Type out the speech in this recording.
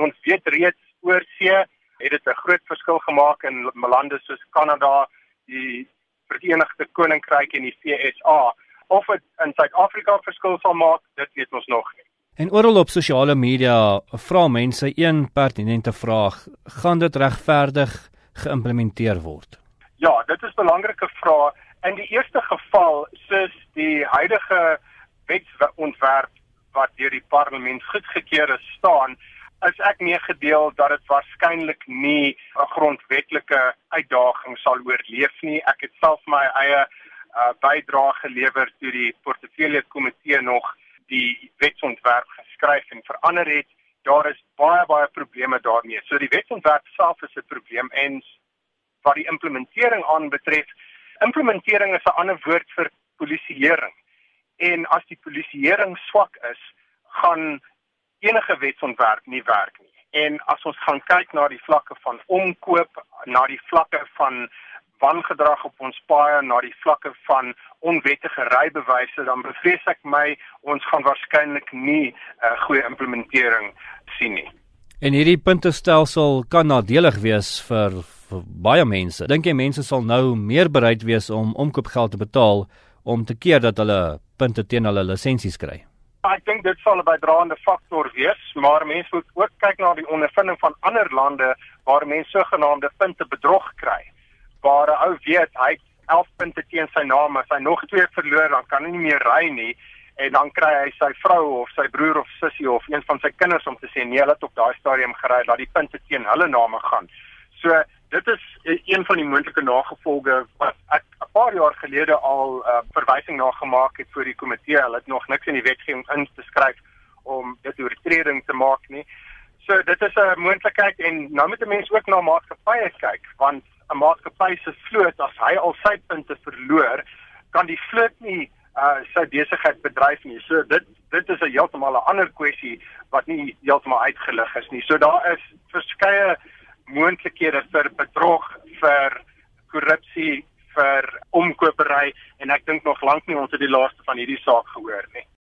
Ons weet reeds oor see het dit 'n groot verskil gemaak in lande soos Kanada, die Verenigde Koninkryk en die VSA. Of dit in Suid-Afrika verskil sal maak, dit weet ons nog nie. En oral op sosiale media vra mense een pertinente vraag: gaan dit regverdig geïmplementeer word? Ja, dit is 'n belangrike vraag. In die eerste geval, soos die huidige wetsontwerp wat deur die parlement goedgekeur is staan, is ek meegedeel dat dit waarskynlik nie 'n grondwetlike uitdaging sal oorleef nie. Ek het self my eie uh, bydrae gelewer toe die portefeulje komitee nog die wetsontwerp geskryf en verander het. Daar is baie baie probleme daarmee. So die wetsontwerp self is 'n probleem en wat die implementering aanbetref, implementering is 'n ander woord vir polisieering. En as die polisieering swak is, gaan enige wetsontwerp nie werk nie. En as ons gaan kyk na die vlakke van omkoop, na die vlakke van wangedrag op ons paaie, na die vlakke van onwettige rybewyse, dan bevrees ek my ons gaan waarskynlik nie 'n uh, goeie implementering sien nie. En hierdie puntestelsel kan nadelig wees vir, vir baie mense. Dink jy mense sal nou meer bereid wees om omkoopgeld te betaal om te keer dat hulle punte teen hulle lisensies kry? Ek dink dit sal 'n bydraende faktor wees, maar mense moet ook kyk na die ondervinding van ander lande waar mense sogenaamde punte bedrog kry. Waar 'n ou weet hy 11 punte teen sy naam, as hy nog twee verloor, dan kan hy nie meer ry nie en dan kry hy sy vrou of sy broer of sussie of een van sy kinders om te sê nee, hulle het op daai stadium gery, laat die punte teen hulle name gaan. So dit is een van die moontlike nagevolge wat ek paar jaar gelede al uh, verwysing na gemaak het vir die komitee. Hulle het nog niks in die wetgewing ingeskryf om dit oortreding te maak nie. So dit is 'n moontlikheid en nou moet 'n mens ook na maatskappye kyk want 'n maatskappy se vloot as hy al sy punte verloor, kan die vloot nie uh sy besigheid bedryf nie. So dit dit is 'n heeltemal 'n ander kwessie wat nie heeltemal uitgelig is nie. So daar is verskeie moontlikhede vir bedrog, vir korrupsie, vir omkopery en ek dink nog lank nie ons het die laaste van hierdie saak gehoor nie.